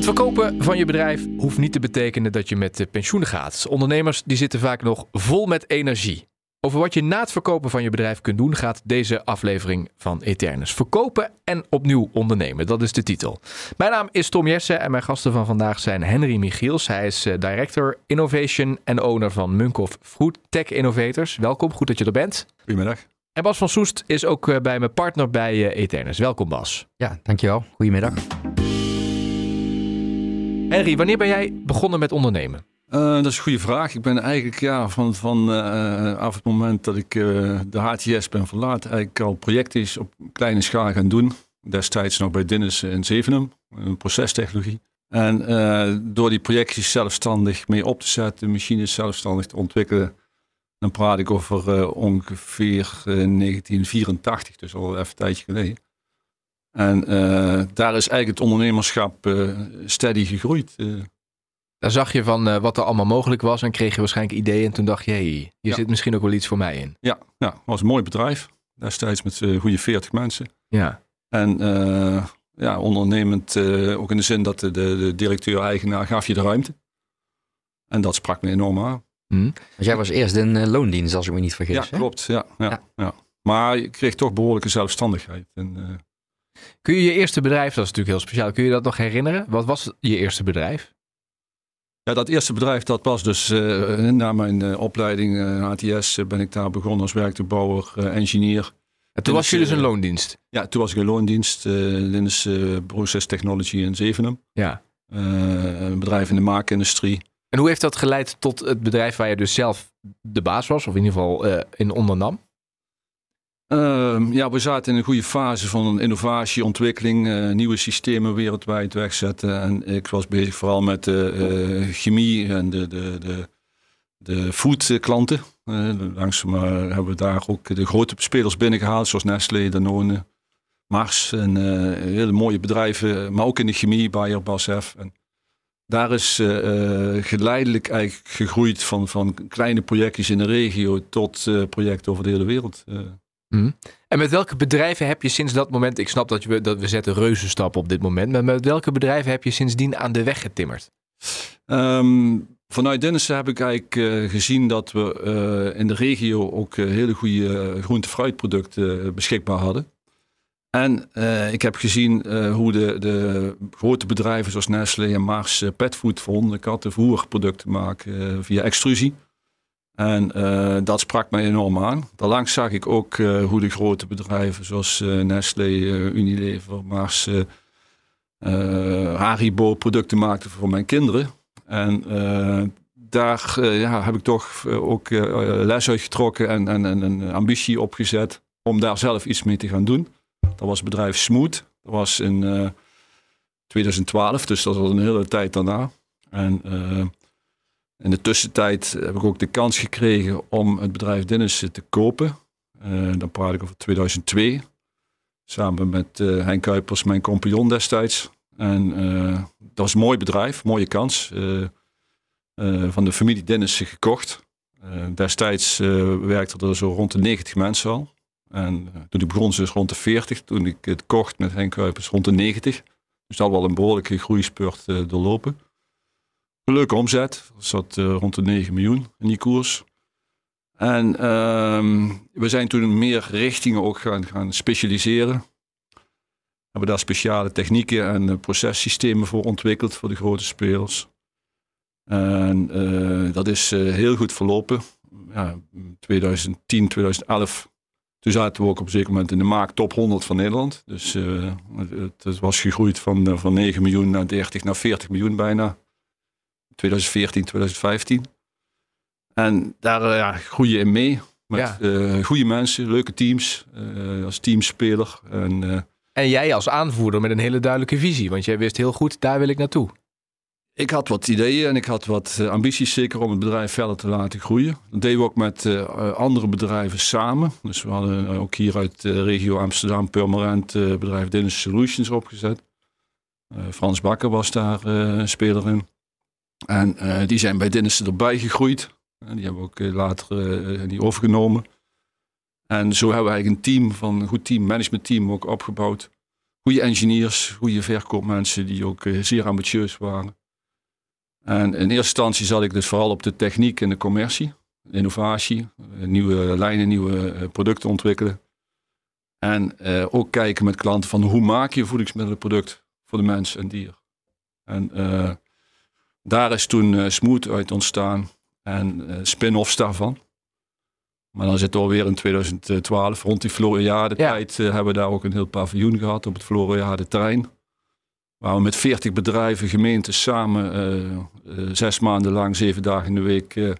Het verkopen van je bedrijf hoeft niet te betekenen dat je met pensioen gaat. Ondernemers die zitten vaak nog vol met energie. Over wat je na het verkopen van je bedrijf kunt doen, gaat deze aflevering van Eternus. Verkopen en opnieuw ondernemen, dat is de titel. Mijn naam is Tom Jessen en mijn gasten van vandaag zijn Henry Michiels. Hij is eh, Director Innovation en owner van Munkhoff Food Tech Innovators. Welkom, goed dat je er bent. Goedemiddag. En Bas van Soest is ook eh, bij mijn partner bij eh, Eternus. Welkom Bas. Ja, dankjewel. Goedemiddag. Henry, wanneer ben jij begonnen met ondernemen? Uh, dat is een goede vraag. Ik ben eigenlijk ja, van, van uh, af het moment dat ik de HTS ben verlaten, eigenlijk al projecten op kleine schaal gaan doen. Destijds nog bij Dinnes in Zevenum, een procestechnologie. En door die projectjes zelfstandig mee op te zetten, machines zelfstandig te ontwikkelen, dan praat ik over ongeveer 1984, dus al even een tijdje geleden. En daar is eigenlijk het ondernemerschap steady gegroeid. Daar zag je van uh, wat er allemaal mogelijk was en kreeg je waarschijnlijk ideeën. En toen dacht je, hey, hier ja. zit misschien ook wel iets voor mij in. Ja, ja het was een mooi bedrijf. Destijds met uh, goede 40 mensen. Ja. En uh, ja, ondernemend ook in de zin dat de, de directeur-eigenaar gaf je de ruimte. En dat sprak me enorm aan. Hmm. Want jij was eerst in loondienst, als ik me niet vergis. Ja, hè? klopt. Ja, ja, ja, ja. Maar je kreeg toch behoorlijke zelfstandigheid. En, Kun je je eerste bedrijf, dat is natuurlijk heel speciaal, kun je dat nog herinneren? Wat was je eerste bedrijf? Ja, dat eerste bedrijf dat was dus uh, na mijn uh, opleiding uh, HTS ben ik daar begonnen als werktuigbouwer, engineer. En toen was je dus een loondienst? Ja, toen was ik een loondienst, Linus Process Technology in Zevenum. Ja. een bedrijf in de maakindustrie. En hoe heeft dat geleid tot het bedrijf waar je dus zelf de baas was, of in ieder geval in ondernam? Uh, ja, we zaten in een goede fase van innovatie, ontwikkeling, uh, nieuwe systemen wereldwijd wegzetten. En ik was bezig vooral met de uh, chemie en de, de, de, de food klanten. Hebben we daar ook de grote spelers binnengehaald, zoals Nestlé, Danone, Mars. En hele mooie bedrijven, maar ook in de chemie, Bayer, BASF. En daar is geleidelijk eigenlijk gegroeid van, van kleine projectjes in de regio tot projecten over de hele wereld. Mm. En met welke bedrijven heb je sinds dat moment, ik snap dat, je, dat we zetten reuzenstappen op dit moment, maar met welke bedrijven heb je sindsdien aan de weg getimmerd? Um, vanuit Dennissen heb ik eigenlijk uh, gezien dat we uh, in de regio ook uh, hele goede groente-fruitproducten beschikbaar hadden. En ik heb gezien hoe de, de, grote bedrijven zoals Nestlé en Mars petfood voor honden, katten, voerproducten maken via extrusie. En uh, dat sprak mij enorm aan. Daarlangs zag ik ook uh, hoe de grote bedrijven zoals uh, Nestlé, Unilever, Mars, Haribo producten maakten voor mijn kinderen. En daar ja, heb ik toch ook les uit getrokken en, en, en, een ambitie opgezet om daar zelf iets mee te gaan doen. Dat was bedrijf Smooth. Dat was in 2012, dus dat was een hele tijd daarna. En in de tussentijd heb ik ook de kans gekregen om het bedrijf Dennissen te kopen. Uh, dan praat ik over 2002. Samen met uh, Henk Kuipers, mijn compagnon destijds. En dat was een mooi bedrijf, mooie kans. van de familie Dennissen gekocht. destijds werkten er zo rond de 90 mensen al. En toen ik begon, dus rond de 40. Toen ik het kocht met Henk Kuipers, rond de 90. Dus dat wel een behoorlijke groeispurt doorlopen. Een leuke omzet. Zat uh, rond de 9 miljoen in die koers. En uh, we zijn toen meer richtingen ook gaan, gaan specialiseren. We hebben daar speciale technieken en uh, processystemen voor ontwikkeld voor de grote spelers. En uh, dat is heel goed verlopen. Ja, 2010, 2011 toen zaten we ook op een zeker moment in de maak top 100 van Nederland. Dus het, het, was gegroeid van, van 9 miljoen naar 30 naar 40 miljoen bijna. 2014, 2015. En daar uh, ja, groei je in mee. Met ja. uh, goede mensen, leuke teams, uh, als teamspeler. En, en jij als aanvoerder met een hele duidelijke visie. Want jij wist heel goed, daar wil ik naartoe. Ik had wat ideeën en ik had wat ambities zeker om het bedrijf verder te laten groeien. Dat deden we ook met andere bedrijven samen. Dus we hadden ook hier uit de regio Amsterdam Permanent bedrijf Dennis Solutions opgezet. Frans Bakker was daar een speler in. En uh, die zijn bij Dennissen erbij gegroeid. Die hebben we ook uh, later uh, die overgenomen. En zo hebben we eigenlijk een team van een goed team, management team ook opgebouwd. goede engineers, goede verkoopmensen die ook eh, zeer ambitieus waren. En in eerste instantie zat ik dus vooral op de techniek en de commercie, innovatie, eh, nieuwe lijnen, nieuwe eh, producten ontwikkelen. En eh, ook kijken met klanten van hoe maak je voedingsmiddelenproduct voor de mens en dier. En eh, daar is toen eh, Smooth uit ontstaan en eh, spin-offs daarvan. Maar dan zit het alweer in 2012, rond die Floriade tijd, eh, hebben we daar ook een heel paviljoen gehad op het Floriade terrein. Waar we met 40 bedrijven, gemeenten samen zes maanden lang, zeven dagen in de week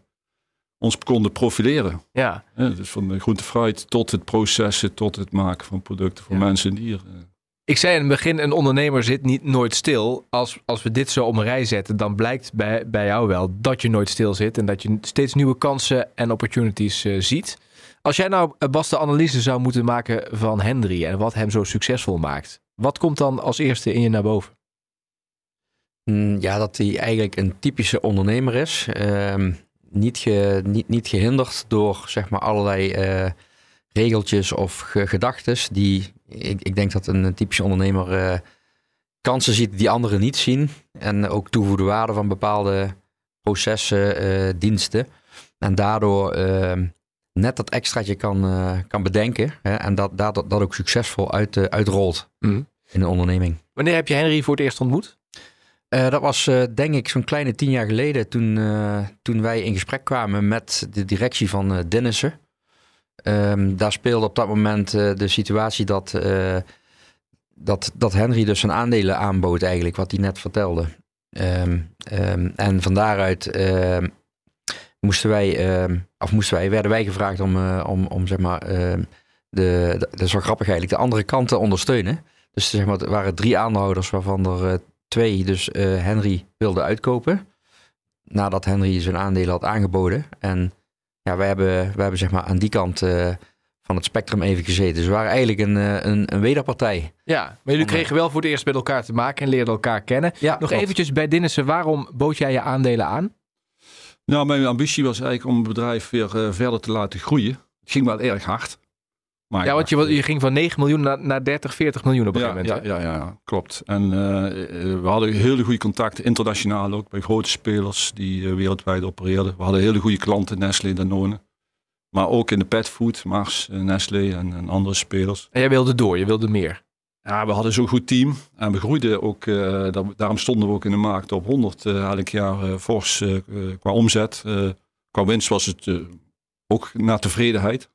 ons konden profileren. Ja. Dus van de groente fruit tot het processen, tot het maken van producten voor Ja. mensen en dieren. Ik zei in het begin, een ondernemer zit niet nooit stil. Als, als we dit zo om een rij zetten, dan blijkt bij, bij jou wel dat je nooit stil zit. En dat je steeds nieuwe kansen en opportunities eh, ziet. Als jij nou, Bas, de analyse zou moeten maken van Henry en wat hem zo succesvol maakt. Wat komt dan als eerste in je naar boven? Mm, Ja, dat hij eigenlijk een typische ondernemer is. Ehm, niet, niet, niet gehinderd door zeg maar allerlei eh, regeltjes of ge- gedachtes. Die, ik, ik denk dat een typische ondernemer eh, kansen ziet die anderen niet zien. En ook toegevoegde waarde van bepaalde processen, eh, diensten. En daardoor ehm, net dat extraatje kan, eh, kan bedenken. Hè, en dat, dat, dat ook succesvol uit, eh, uitrolt Mhm. in een onderneming. Wanneer heb je Henry voor het eerst ontmoet? Eh, dat was eh, denk ik zo'n kleine tien jaar geleden toen, eh, toen wij in gesprek kwamen met de directie van eh Dennissen. Ehm, daar speelde op dat moment eh, de situatie dat, eh, dat, dat Henry dus zijn aandelen aanbood eigenlijk, wat hij net vertelde. Ehm, ehm, en van daaruit moesten wij, of moesten wij, werden wij gevraagd om, eh, om, om zeg maar, de, de, dat is wel grappig eigenlijk, de andere kant te ondersteunen. Dus zeg maar, er waren drie aandeelhouders waarvan er twee dus Henry wilde uitkopen. Nadat Henry zijn aandelen had aangeboden. En ja, wij hebben, wij hebben zeg maar aan die kant eh, van het spectrum even gezeten. Dus we waren eigenlijk een, eh, een, een wederpartij. Ja, maar jullie kregen wel voor het eerst met elkaar te maken en leerden elkaar kennen. Ja, Nog klopt. eventjes bij Dinnissen, waarom bood jij je aandelen aan? Nou, mijn ambitie was eigenlijk om het bedrijf weer eh, verder te laten groeien. Het ging wel erg hard. Maar Ja, want je, je ging van 9 miljoen naar, naar 30, 40 miljoen op een ja, gegeven ja, moment. hè? ja, ja, klopt. En eh, eh, we hadden hele goede contacten, internationaal ook, bij grote spelers die eh, wereldwijd opereerden. We hadden hele goede klanten, Nestlé, Danone. Maar ook in de petfood, Mars, Nestlé en, en andere spelers. En jij wilde door, je wilde meer. Ja, we hadden zo'n goed team en we groeiden ook. daar- daarom stonden we ook in de markt op 100 eh, elk jaar fors qua omzet. Qua winst was het ook naar tevredenheid.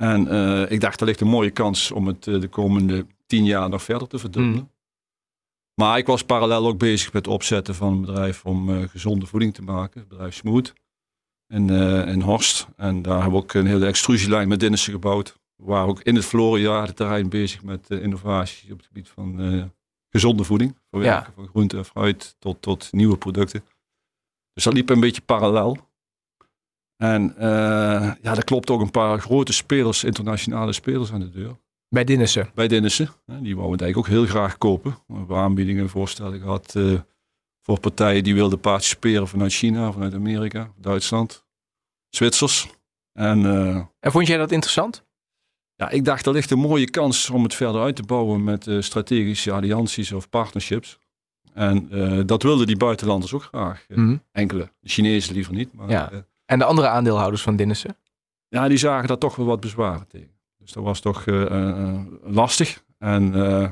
En eh, ik dacht, er ligt een mooie kans om het eh, de komende tien jaar nog verder te verdubbelen. Mm. Maar ik was parallel ook bezig met het opzetten van een bedrijf om eh, gezonde voeding te maken. Het bedrijf Smooth in, in Horst. En daar hebben we ook een hele extrusielijn met Dinnissen gebouwd. We waren ook in het het terrein bezig met eh, innovatie op het gebied van gezonde voeding. Verwerken van groente en fruit tot, tot nieuwe producten. Dus dat liep een beetje parallel. En eh, ja, er klopt ook een paar grote spelers, internationale spelers aan de deur. Bij Dinnissen. Bij Dinnissen. Die wouden het eigenlijk ook heel graag kopen. We hebben aanbiedingen en voorstellen gehad eh, voor partijen die wilden participeren vanuit China, vanuit Amerika, Duitsland, Zwitsers. En eh, En vond jij dat interessant? ja, ik dacht, er ligt een mooie kans om het verder uit te bouwen met strategische allianties of partnerships. En dat wilden die buitenlanders ook graag. Mhm. Enkele, de Chinezen liever niet. Maar Ja. Eh, En de andere aandeelhouders van Dinnissen? ja, die zagen daar toch wel wat bezwaren tegen. Dus dat was toch eh, eh, lastig. En eh,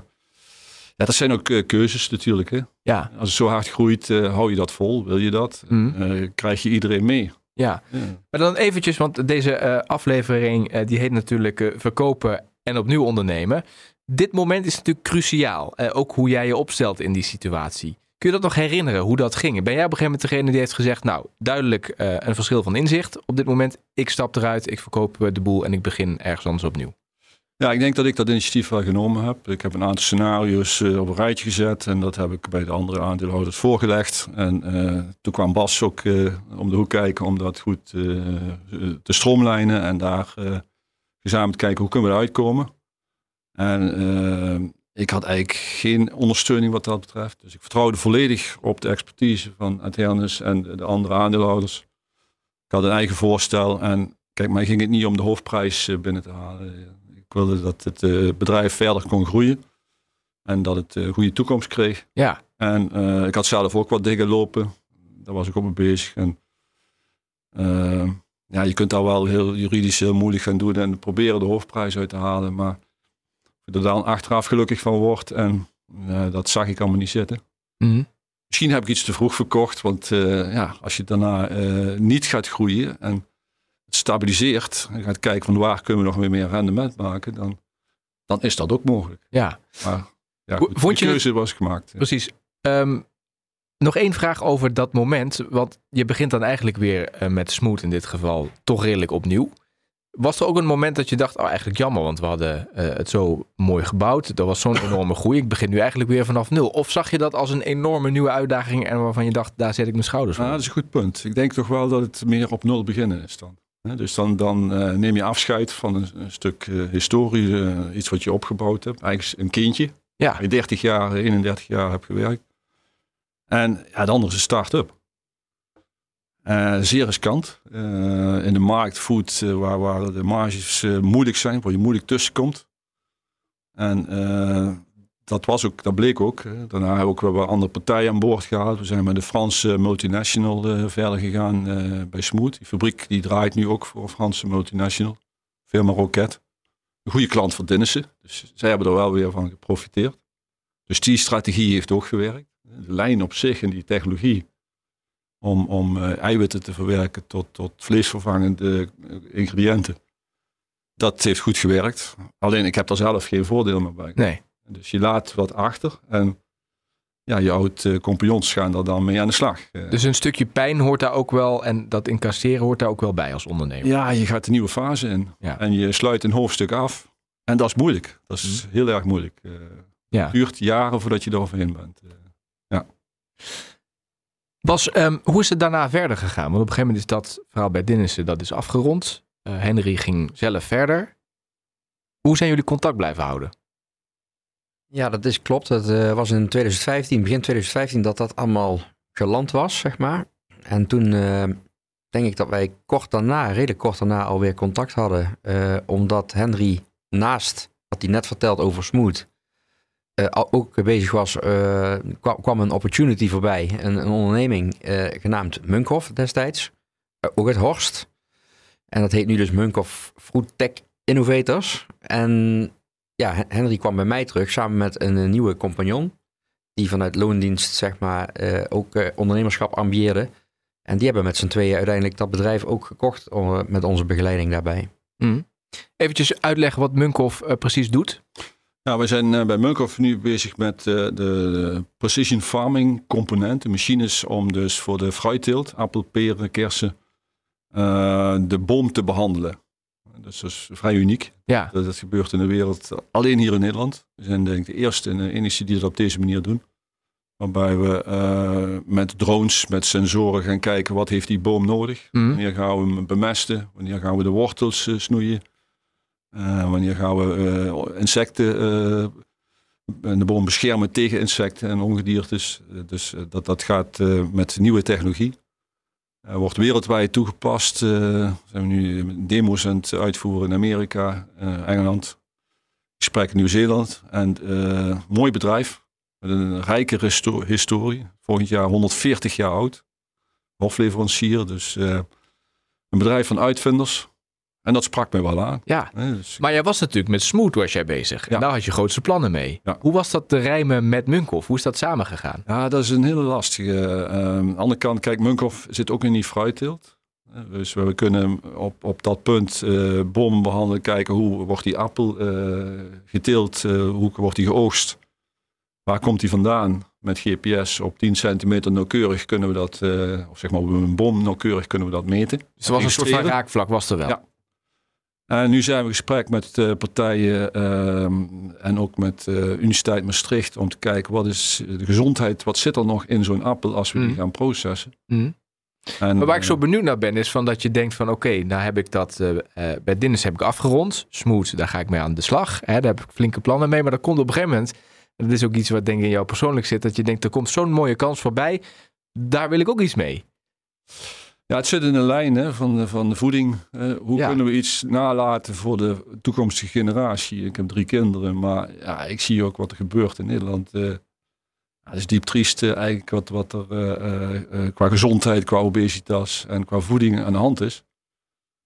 ja, dat zijn ook eh, keuzes natuurlijk. Hè? Ja. Als het zo hard groeit, eh, hou je dat vol? Wil je dat? Eh, krijg je iedereen mee? ja. Ja. Maar dan eventjes, want deze eh, aflevering eh, die heet natuurlijk eh, verkopen en opnieuw ondernemen. Dit moment is natuurlijk cruciaal. Eh, ook hoe jij je opstelt in die situatie. Kun je dat nog herinneren, hoe dat ging? Ben jij op een gegeven moment degene die heeft gezegd, nou, duidelijk eh, een verschil van inzicht. Op dit moment, ik stap eruit, ik verkoop eh, de boel en ik begin ergens anders opnieuw. Ja, ik denk dat ik dat initiatief wel genomen heb. Ik heb een aantal scenario's eh, op een rijtje gezet en dat heb ik bij de andere aandeelhouders voorgelegd. En toen kwam Bas ook om de hoek kijken om dat goed te stroomlijnen en daar gezamenlijk kijken hoe kunnen we eruit komen. En ik had eigenlijk geen ondersteuning wat dat betreft. Dus ik vertrouwde volledig op de expertise van Aternis en de, de andere aandeelhouders. Ik had een eigen voorstel en kijk, mij ging het niet om de hoofdprijs eh, binnen te halen. Ik wilde dat het eh, bedrijf verder kon groeien. En dat het een goede toekomst kreeg. Ja. En ik had zelf ook wat dingen lopen. Daar was ik ook mee bezig. En, ja, je kunt daar wel heel juridisch heel moeilijk gaan doen en proberen de hoofdprijs uit te halen. Maar er dan achteraf gelukkig van wordt. En dat zag ik allemaal niet zitten. Mhm. Misschien heb ik iets te vroeg verkocht. Want ja, als je daarna niet gaat groeien en het stabiliseert. En gaat kijken van waar kunnen we nog weer meer rendement maken. Dan, dan is dat ook mogelijk. Ja. Maar ja, goed, Vond de keuze was gemaakt. Precies. Ehm, nog één vraag over dat moment. Want je begint dan eigenlijk weer met Smooth in dit geval toch redelijk opnieuw. Was er ook een moment dat je dacht, oh eigenlijk jammer, want we hadden uh, het zo mooi gebouwd. Er was zo'n enorme groei. Ik begin nu eigenlijk weer vanaf nul. Of zag je dat als een enorme nieuwe uitdaging en waarvan je dacht, daar zet ik mijn schouders voor? Nou, dat is een goed punt. Ik denk toch wel dat het meer op nul beginnen is dan. Dus dan, dan uh, neem je afscheid van een, een stuk uh, historie, iets wat je opgebouwd hebt. Eigenlijk een kindje. Ja. Je 30 jaar, 31 jaar hebt gewerkt. En ja, andere is een start-up. Uh, zeer riskant. Uh, in de markt food uh, waar, waar de marges moeilijk zijn, waar je moeilijk tussenkomt. En dat, was ook, dat bleek ook. Daarna hebben we ook andere partijen aan boord gehaald. We zijn met de Franse multinational verder gegaan bij Smooth. Die fabriek die draait nu ook voor een Franse multinational. Firma Rocket. Een goede klant voor Dinnissen. Dus zij hebben er wel weer van geprofiteerd. Dus die strategie heeft ook gewerkt de lijn op zich en die technologie om, om uh, eiwitten te verwerken tot, tot vleesvervangende ingrediënten. Dat heeft goed gewerkt. Alleen ik heb er zelf geen voordeel meer bij. Nee. Dus je laat wat achter en ja, je oude compagnons gaan er dan mee aan de slag. Dus een stukje pijn hoort daar ook wel en dat incasseren hoort daar ook wel bij als ondernemer. Ja, je gaat een nieuwe fase in ja. en je sluit een hoofdstuk af. En dat is moeilijk. Dat is mm. heel erg moeilijk. Ja. Het duurt jaren voordat je er overheen bent. Um, hoe is het daarna verder gegaan? Want op een gegeven moment is dat verhaal bij Dinnissen dat is afgerond. Uh, Henry ging zelf verder. Hoe zijn jullie contact blijven houden? Ja, dat is klopt. Het uh, was in 2015, begin 2015, dat dat allemaal geland was, zeg maar. En toen uh, denk ik dat wij kort daarna, redelijk kort daarna, alweer contact hadden. omdat Henry naast wat hij net verteld over Smooth, uh, ook bezig was, uh, kwam, een opportunity voorbij. Een, een onderneming uh, genaamd Munkhoff destijds. ook uit Horst. En dat heet nu dus Munkhoff Fruit Tech Innovators. En ja, Henry kwam bij mij terug samen met een, een nieuwe compagnon. Die vanuit loondienst, zeg maar, ook ondernemerschap ambieerde. En die hebben met z'n tweeën uiteindelijk dat bedrijf ook gekocht met onze begeleiding daarbij. Mm. Eventjes uitleggen wat Munkhoff precies doet. Nou, we zijn uh, bij Munkhoff nu bezig met uh, de, precision farming componenten, machines om dus voor de fruitteelt, appel, peren, kersen, uh, de boom te behandelen. Dat is dus vrij uniek. Ja. Dat, dat, gebeurt in de wereld alleen hier in Nederland. We zijn denk ik de eerste en de enige die dat op deze manier doen. Waarbij we met drones, met sensoren gaan kijken wat heeft die boom nodig. Mm. Wanneer gaan we hem bemesten? Wanneer gaan we de wortels snoeien? Uh, wanneer gaan we uh, insecten uh, de boom beschermen tegen insecten en ongediertes. Dus dat, dat gaat met nieuwe technologie. wordt wereldwijd toegepast. zijn we nu demo's aan het uitvoeren in Amerika, Engeland, gesprek Nieuw-Zeeland. En mooi bedrijf met een rijke historie. Volgend jaar 140 jaar oud. Hofleverancier, dus een bedrijf van uitvinders. En dat sprak mij wel aan. Ja, dus... maar jij was natuurlijk met Smooth was jij bezig. Ja. En daar had je grootste plannen mee. Ja. Hoe was dat te rijmen met Munkhoff? Hoe is dat samengegaan? Ja, dat is een hele lastige. Uh, aan de andere kant, kijk, Munkhoff zit ook in die fruitteelt. Dus we kunnen op, op dat punt uh, bomen behandelen, kijken hoe wordt die appel uh, geteeld, hoe wordt die geoogst. Waar komt die vandaan? Met GPS op 10 centimeter nauwkeurig kunnen we dat, of zeg maar op een boom nauwkeurig kunnen we dat meten. Dus er was een soort van raakvlak, was er wel? Ja. En nu zijn we in gesprek met uh, partijen uh, en ook met uh, Universiteit Maastricht om te kijken wat is de gezondheid, wat zit er nog in zo'n appel als we Mm. die gaan processen. Mm. En, Maar waar ik eh, zo benieuwd naar ben, is van dat je denkt van oké, nou heb ik dat eh, eh, bij Dinnes heb ik afgerond. Smooth, daar ga ik mee aan de slag. Hè, daar heb ik flinke plannen mee. Maar dat komt op een gegeven moment, en dat is ook iets wat denk ik in jou persoonlijk zit, dat je denkt er komt zo'n mooie kans voorbij. Daar wil ik ook iets mee. Ja, het zit in de lijn hè, van, de- van de voeding. Eh, hoe Ja. kunnen we iets nalaten voor de toekomstige generatie? Ik heb drie kinderen, maar ja, ik zie ook wat er gebeurt in Nederland. Eh, het is diep triest eh, eigenlijk wat, wat er qua gezondheid, qua obesitas en qua voeding aan de hand is.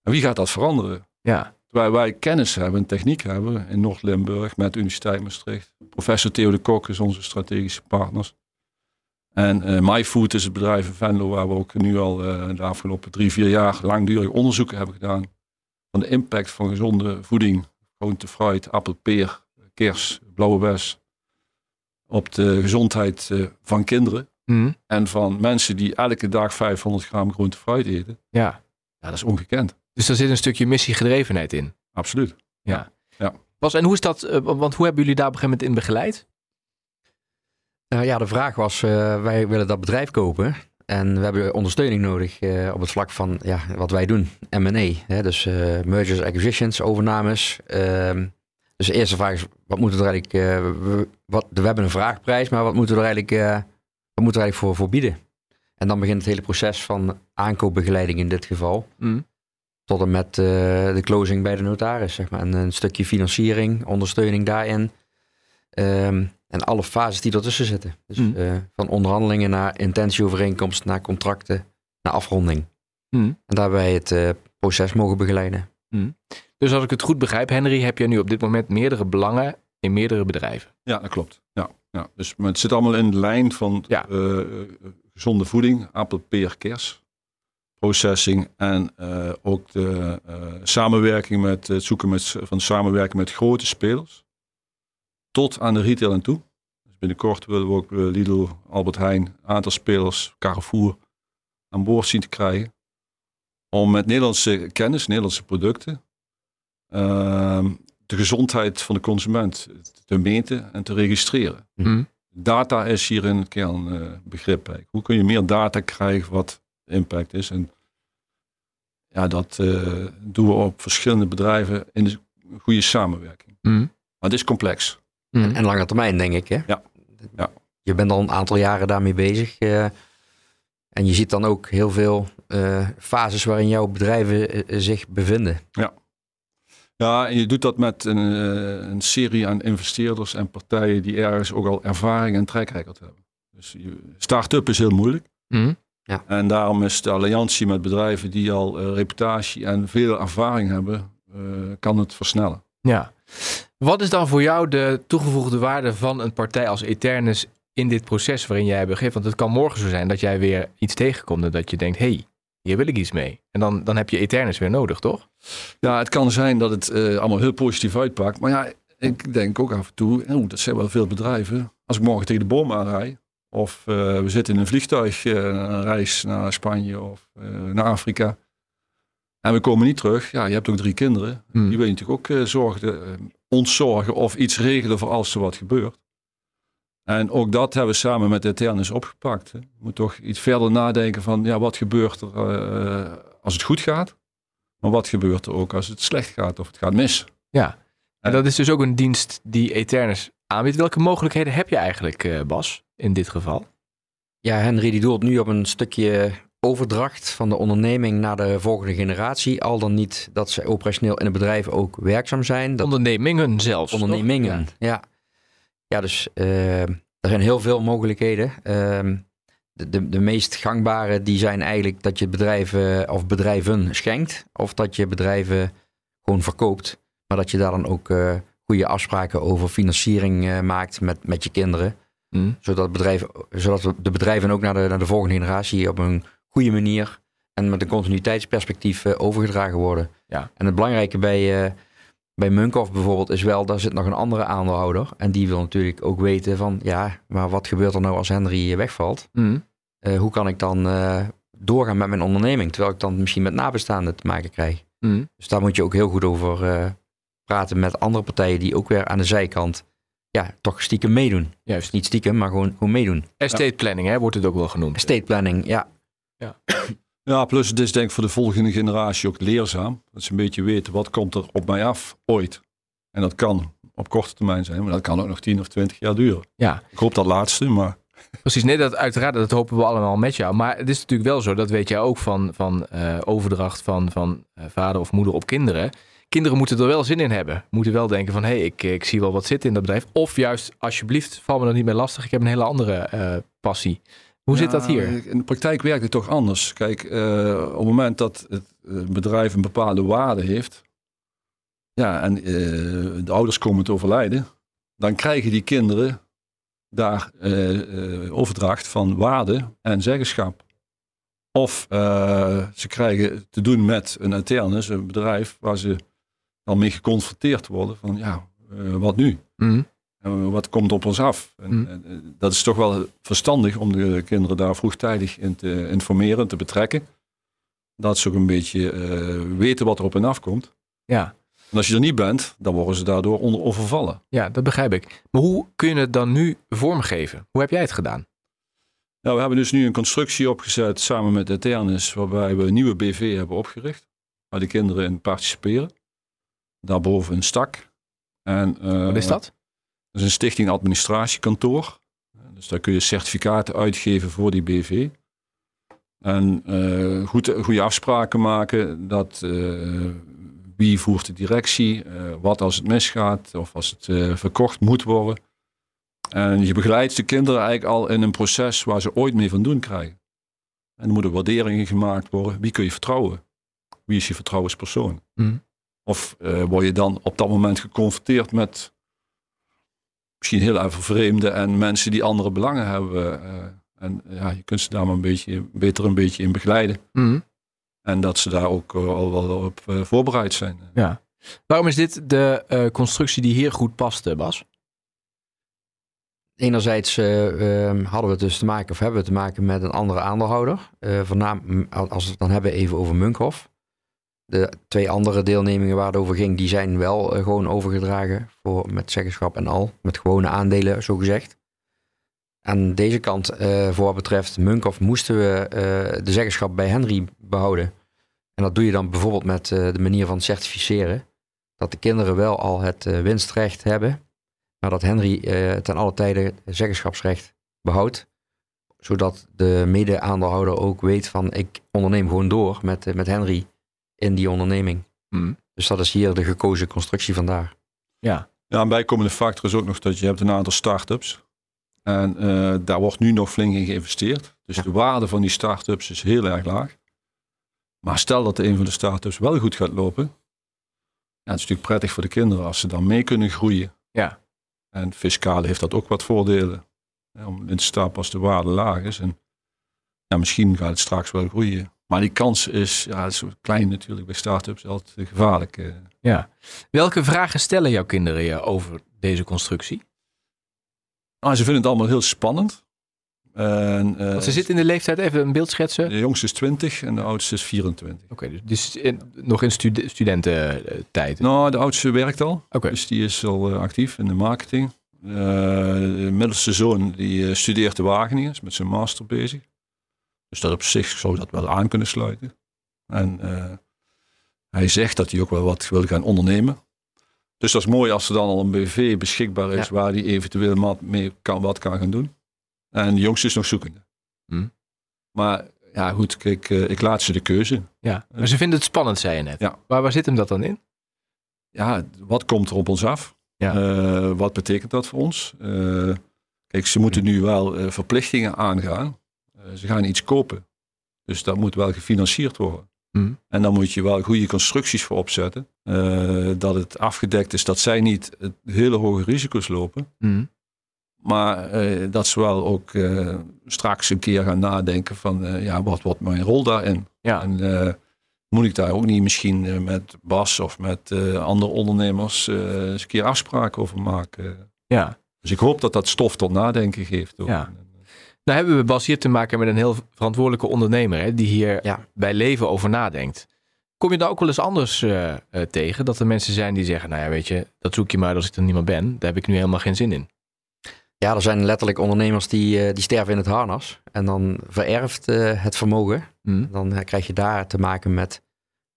En wie gaat dat veranderen? Ja. Terwijl wij kennis hebben en techniek hebben in Noord-Limburg met de Universiteit Maastricht. Professor Theo de Kok is onze strategische partners. En eh MyFood is het bedrijf in Venlo waar we ook nu al eh, de afgelopen drie, vier jaar langdurig onderzoeken hebben gedaan. Van de impact van gezonde voeding, groente, fruit, appel, peer, kers, blauwe bes. Op de gezondheid eh, van kinderen Hm. en van mensen die elke dag 500 gram groente fruit eten. ja. Ja, dat is ongekend. Dus daar zit een stukje missiegedrevenheid in. Absoluut. Bas, en hoe is dat, want hoe hebben jullie daar op een gegeven moment in begeleid? Nou ja, de vraag was, eh, wij willen dat bedrijf kopen. En we hebben ondersteuning nodig eh, op het vlak van ja, wat wij doen, M&A. Dus eh, mergers, acquisitions, overnames. Ehm, dus de eerste vraag is, wat moeten we er eigenlijk... we, wat, we hebben een vraagprijs, maar wat moeten we er eigenlijk, wat moeten we eigenlijk voor, voor bieden? En dan begint het hele proces van aankoopbegeleiding in dit geval. Hm. Tot en met de closing bij de notaris, zeg maar. En een stukje financiering, ondersteuning daarin. Ehm, en alle fases die ertussen zitten. Dus Mm. eh, van onderhandelingen naar intentieovereenkomst, naar contracten, naar afronding. Hm. En daarbij het eh, proces mogen begeleiden. Dus als ik het goed begrijp, Henry, heb je nu op dit moment meerdere belangen in meerdere bedrijven. Ja, dat klopt. Ja, ja. Dus maar het zit allemaal in de lijn van Ja. eh, gezonde voeding, appel, peer, kers, processing en eh, ook de eh, samenwerking met het zoeken met, van samenwerking met grote spelers tot aan de retail en toe. Dus binnenkort willen we ook eh, Lidl, Albert Heijn, een aantal spelers, Carrefour aan boord zien te krijgen. Om met Nederlandse kennis, Nederlandse producten, ehm, de gezondheid van de consument te meten en te registreren. Hm. Data is hier in het kernbegrip. eigenlijk. Hoe kun je meer data krijgen wat impact is? En ja, dat eh, doen we op verschillende bedrijven in de goede samenwerking. Hm. Maar het is complex. Hm. En, en lange termijn, denk ik. Hè? Ja. Ja. Je bent al een aantal jaren daarmee bezig. eh, en je ziet dan ook heel veel eh, fases waarin jouw bedrijven eh, zich bevinden. Ja, en je doet dat met een, eh, een serie aan investeerders en partijen die ergens ook al ervaring en trackrecord hebben. Dus je- start-up is heel moeilijk. Hm. En daarom is de alliantie met bedrijven die al reputatie en veel ervaring hebben, eh, kan het versnellen. Ja. Wat is dan voor jou de toegevoegde waarde van een partij als Eternus in dit proces waarin jij begeeft? Want het kan morgen zo zijn dat jij weer iets tegenkomt en dat je denkt, hey, hier wil ik iets mee. En dan, dan heb je Eternus weer nodig, toch? Ja, het kan zijn dat het eh, allemaal heel positief uitpakt. Maar ja, ik denk ook af en toe, oh, dat zijn wel veel bedrijven. Als ik morgen tegen de boom aanrijd, of eh, we zitten in een vliegtuig, eh, een reis naar Spanje of naar Afrika. En we komen niet terug. Ja, je hebt ook drie kinderen. Hm. Die wil je natuurlijk ook eh, zorgen, eh, ontzorgen of iets regelen voor als er wat gebeurt. En ook dat hebben we samen met de Eternus opgepakt. hè. Je moet toch iets verder nadenken van, ja, wat gebeurt er eh, als het goed gaat? Maar wat gebeurt er ook als het slecht gaat of het gaat mis? Ja. En dat is dus ook een dienst die Eternus aanbiedt. Welke mogelijkheden heb je eigenlijk, eh, Bas, in dit geval? Ja, Henry die doelt nu op een stukje overdracht van de onderneming naar de volgende generatie. Al dan niet dat ze operationeel in het bedrijf ook werkzaam zijn. Dat Ondernemingen zelfs. toch? ondernemingen. Ja. ja, dus eh, er zijn heel veel mogelijkheden. Ehm, de, de, de meest gangbare die zijn eigenlijk dat je bedrijven of bedrijven schenkt. Of dat je bedrijven gewoon verkoopt. Maar dat je daar dan ook eh, goede afspraken over financiering eh, maakt met, met je kinderen. Hm. Zodat, bedrijven, zodat de bedrijven ook naar de, naar de volgende generatie op een goede manier en met een continuïteitsperspectief eh, overgedragen worden. Ja. En het belangrijke bij, eh bij Munkhoff bijvoorbeeld is wel, daar zit nog een andere aandeelhouder. En die wil natuurlijk ook weten van, ja, maar wat gebeurt er nou als Henry wegvalt? Hm. Eh, hoe kan ik dan doorgaan met mijn onderneming? Terwijl ik dan misschien met nabestaanden te maken krijg. Hm. Dus daar moet je ook heel goed over praten met andere partijen die ook weer aan de zijkant ja, toch stiekem meedoen. Juist. Niet stiekem, maar gewoon, gewoon meedoen. Estate planning, hè, wordt het ook wel genoemd. Estate planning, ja. Ja, plus het is denk ik voor de volgende generatie ook leerzaam. Dat ze een beetje weten wat komt er op mij af ooit. En dat kan op korte termijn zijn, maar dat kan ook nog 10 of 20 jaar duren. Ja. Ik hoop dat laatste, maar Precies, nee, dat, uiteraard, dat hopen we allemaal met jou. Maar het is natuurlijk wel zo, dat weet jij ook van, van uh, overdracht van, van uh, vader of moeder op kinderen. Kinderen moeten er wel zin in hebben. Moeten wel denken van, hé, hey, ik, ik zie wel wat zitten in dat bedrijf. Of juist, alsjeblieft, val me dan niet meer lastig. Ik heb een hele andere uh, passie. Hoe zit dat hier? In de praktijk werkt het toch anders. Kijk, op het moment dat het bedrijf een bepaalde waarde heeft... Ja, en de ouders komen te overlijden... dan krijgen die kinderen daar overdracht van waarde en zeggenschap. Of uh, ze krijgen te doen met een Eternus, een bedrijf waar ze dan mee geconfronteerd worden van ja, wat nu? Mm. Wat komt op ons af? En, mm. dat is toch wel verstandig om de kinderen daar vroegtijdig in te informeren, te betrekken. Dat ze ook een beetje weten wat er op hen afkomt. Ja. En als je er niet bent, dan worden ze daardoor onder overvallen. Ja, dat begrijp ik. Maar hoe kun je het dan nu vormgeven? Hoe heb jij het gedaan? Nou, we hebben dus nu een constructie opgezet samen met Eternus, waarbij we een nieuwe BV hebben opgericht, waar de kinderen in participeren. Daarboven een stak. En, uh, Wat is dat? Dat is een stichting administratiekantoor. Dus daar kun je certificaten uitgeven voor die BV. En uh, goed, goede afspraken maken dat uh, wie voert de directie? Uh, wat als het misgaat of als het verkocht moet worden? En je begeleidt de kinderen eigenlijk al in een proces waar ze ooit mee van doen krijgen. En er moeten waarderingen gemaakt worden. Wie kun je vertrouwen? Wie is je vertrouwenspersoon? Mm. Of word je dan op dat moment geconfronteerd met misschien heel even vreemde en mensen die andere belangen hebben. en ja, je kunt ze daar maar een beetje, beter een beetje in begeleiden. Mm. En dat ze daar ook eh, al wel op eh, voorbereid zijn. Ja. Waarom is dit de uh, constructie die hier goed past, Bas? Enerzijds uh, um, hadden we dus te maken, of hebben we te maken met een andere aandeelhouder. Uh, voornaam, als we het dan hebben even over Munkhof. De twee andere deelnemingen waar het over ging, die zijn wel gewoon overgedragen voor, met zeggenschap en al. Met gewone aandelen, zo gezegd. Aan deze kant, voor wat betreft Munkhof, moesten we de zeggenschap bij Henry behouden. En dat doe je dan bijvoorbeeld met de manier van certificeren. Dat de kinderen wel al het winstrecht hebben, maar dat Henry ten alle tijde zeggenschapsrecht behoudt. Zodat de mede-aandeelhouder ook weet van ik onderneem gewoon door met, met Henry in die onderneming. Hmm. Dus dat is hier de gekozen constructie vandaar. Ja. Ja, een bijkomende factor is ook nog dat je hebt een aantal start-ups. En daar wordt nu nog flink in geïnvesteerd. Dus ja. de waarde van die start-ups is heel erg laag. Maar stel dat een van de start-ups wel goed gaat lopen. Ja, het is natuurlijk prettig voor de kinderen als ze dan mee kunnen groeien. Ja. En fiscaal heeft dat ook wat voordelen. om in te stappen als de waarde laag is. En ja, misschien gaat het straks wel groeien. Maar die kans is, ja, is klein natuurlijk bij start-ups, altijd gevaarlijk. Eh. Ja. Welke vragen stellen jouw kinderen je over deze constructie? Nou, ze vinden het allemaal heel spannend. En, uh, ze zit in de leeftijd, even een beeld schetsen. De jongste is 20 en de oudste is 24. Oké, okay, dus in, nog in studen, studententijd? Nou, de oudste werkt al. Okay. Dus die is al actief in de marketing. Uh, de middelste zoon die studeert in Wageningen, is met zijn master bezig. Dus dat op zich zou dat wel aan kunnen sluiten. En hij zegt dat hij ook wel wat wil gaan ondernemen. Dus dat is mooi als er dan al een BV beschikbaar is ja. waar hij eventueel mee kan, wat kan gaan doen. En de jongste is nog zoekende. Hm. Maar ja, goed, kijk, uh, ik laat ze de keuze. Ja, maar ze vinden het spannend, zei je net. Ja. Maar waar zit hem dat dan in? Ja, wat komt er op ons af? Ja. Uh, wat betekent dat voor ons? Uh, kijk, ze moeten nu wel verplichtingen aangaan. Ze gaan iets kopen. Dus dat moet wel gefinancierd worden. Mm. En dan moet je wel goede constructies voor opzetten. dat het afgedekt is dat zij niet hele hoge risico's lopen. Mm. Maar uh, dat ze wel ook uh, straks een keer gaan nadenken van ja, wat wordt mijn rol daarin? Ja. En moet ik daar ook niet misschien met Bas of met andere ondernemers eens een keer afspraken over maken? Ja. Dus ik hoop dat dat stof tot nadenken geeft. Ook. Ja. Nou hebben we Bas hier te maken met een heel verantwoordelijke ondernemer hè, die hier ja. bij leven over nadenkt. Kom je daar ook wel eens anders tegen? Dat er mensen zijn die zeggen, nou ja weet je, dat zoek je maar als ik er niemand ben. Daar heb ik nu helemaal geen zin in. Ja, er zijn letterlijk ondernemers die, uh, die sterven in het harnas. En dan vererft het vermogen. Mm. Dan krijg je daar te maken met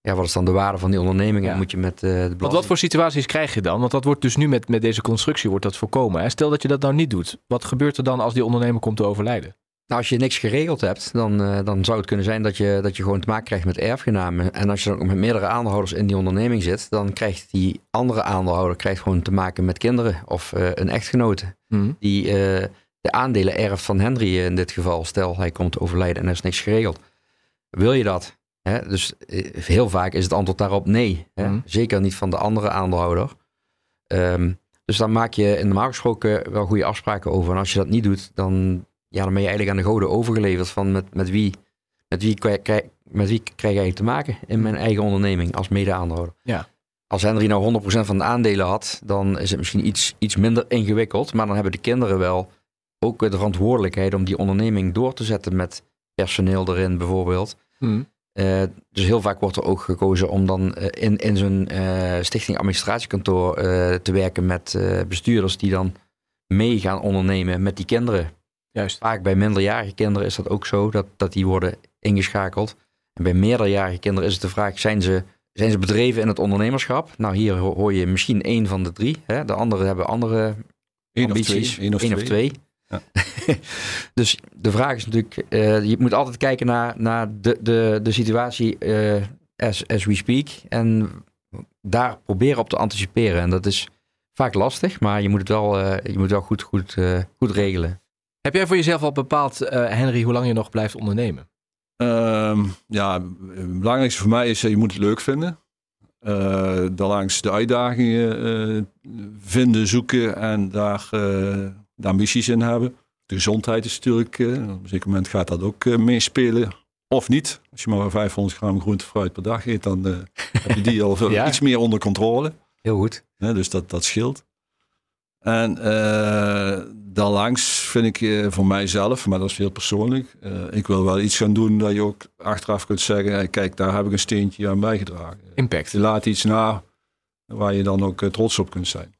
ja, wat is dan de waarde van die onderneming? Ja. Moet je met eh, de belasting... Want wat voor situaties krijg je dan? Want dat wordt dus nu met, met deze constructie wordt dat voorkomen. Hè? Stel dat je dat nou niet doet. Wat gebeurt er dan als die ondernemer komt te overlijden? Nou, als je niks geregeld hebt, dan, eh, dan zou het kunnen zijn dat je, dat je gewoon te maken krijgt met erfgenamen. En als je dan ook met meerdere aandeelhouders in die onderneming zit, dan krijgt die andere aandeelhouder krijgt gewoon te maken met kinderen of eh, een echtgenote. Die eh, de aandelen erft van Henry in dit geval. Stel, hij komt te overlijden en er is niks geregeld. Wil je dat? Hè? Dus eh, heel vaak is het antwoord daarop nee. Hè? Mhm. Zeker niet van de andere aandeelhouder. Ehm, dus daar maak je in normaal gesproken wel goede afspraken over. En als je dat niet doet, dan, ja, dan ben je eigenlijk aan de goden overgeleverd van met, met wie, met wie, krijg, krijg- met wie krijg ik eigenlijk te maken in mijn eigen onderneming als mede-aandeelhouder. Ja. Als Henry nou 100% van de aandelen had, dan is het misschien iets, iets minder ingewikkeld. Maar dan hebben de kinderen wel ook de verantwoordelijkheid om die onderneming door te zetten met personeel erin bijvoorbeeld. Eh, dus heel vaak wordt er ook gekozen om dan eh, in, in zo'n eh, stichting administratiekantoor eh, te werken met eh, bestuurders die dan mee gaan ondernemen met die kinderen. Juist. Vaak bij minderjarige kinderen is dat ook zo, dat, dat die worden ingeschakeld. En bij meerderjarige kinderen is het de vraag, zijn ze, zijn ze bedreven in het ondernemerschap? Nou, hier ho- hoor je misschien één van de drie. Hè? De anderen hebben andere Eén of ambities. twee. Één of twee. Ja. dus de vraag is natuurlijk, eh, je moet altijd kijken naar, naar de, de, de situatie eh, as, as we speak. En daar proberen op te anticiperen. En dat is vaak lastig, maar je moet het wel, eh, je moet het wel goed, goed, eh, goed regelen. Heb jij voor jezelf al bepaald, eh, Henry, hoe lang je nog blijft ondernemen? Ehm, ja, het belangrijkste voor mij is, je moet het leuk vinden. Eh daarlangs de uitdagingen eh, vinden, zoeken en daar eh, de ambities in hebben. De gezondheid is natuurlijk, eh, op een zeker moment gaat dat ook eh, meespelen. Of niet. Als je maar 500 gram groente fruit per dag eet, dan eh, heb je die al Ja. iets meer onder controle. Heel goed. Dus dat, dat scheelt. En daarlangs vind ik voor mijzelf, maar dat is heel persoonlijk. ik wil wel iets gaan doen dat je ook achteraf kunt zeggen: kijk, daar heb ik een steentje aan bijgedragen. Impact. Je laat iets na waar je dan ook trots op kunt zijn.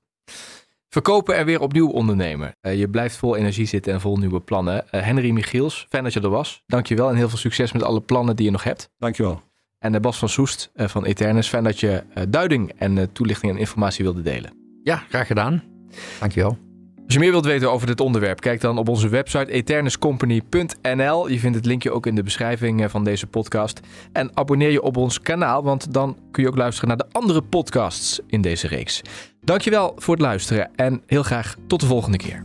Verkopen en weer opnieuw ondernemen. Eh, je blijft vol energie zitten en vol nieuwe plannen. Eh, Henry Michiels, fijn dat je er was. Dankjewel en heel veel succes met alle plannen die je nog hebt. Dankjewel. En eh, Bas van Soest eh, van Eternus, fijn dat je eh, duiding en toelichting en informatie wilde delen. Ja, graag gedaan. Dankjewel. Als je meer wilt weten over dit onderwerp, kijk dan op onze website eternuscompany.nl. Je vindt het linkje ook in de beschrijving eh, van deze podcast. En abonneer je op ons kanaal, want dan kun je ook luisteren naar de andere podcasts in deze reeks. Dankjewel voor het luisteren en heel graag tot de volgende keer.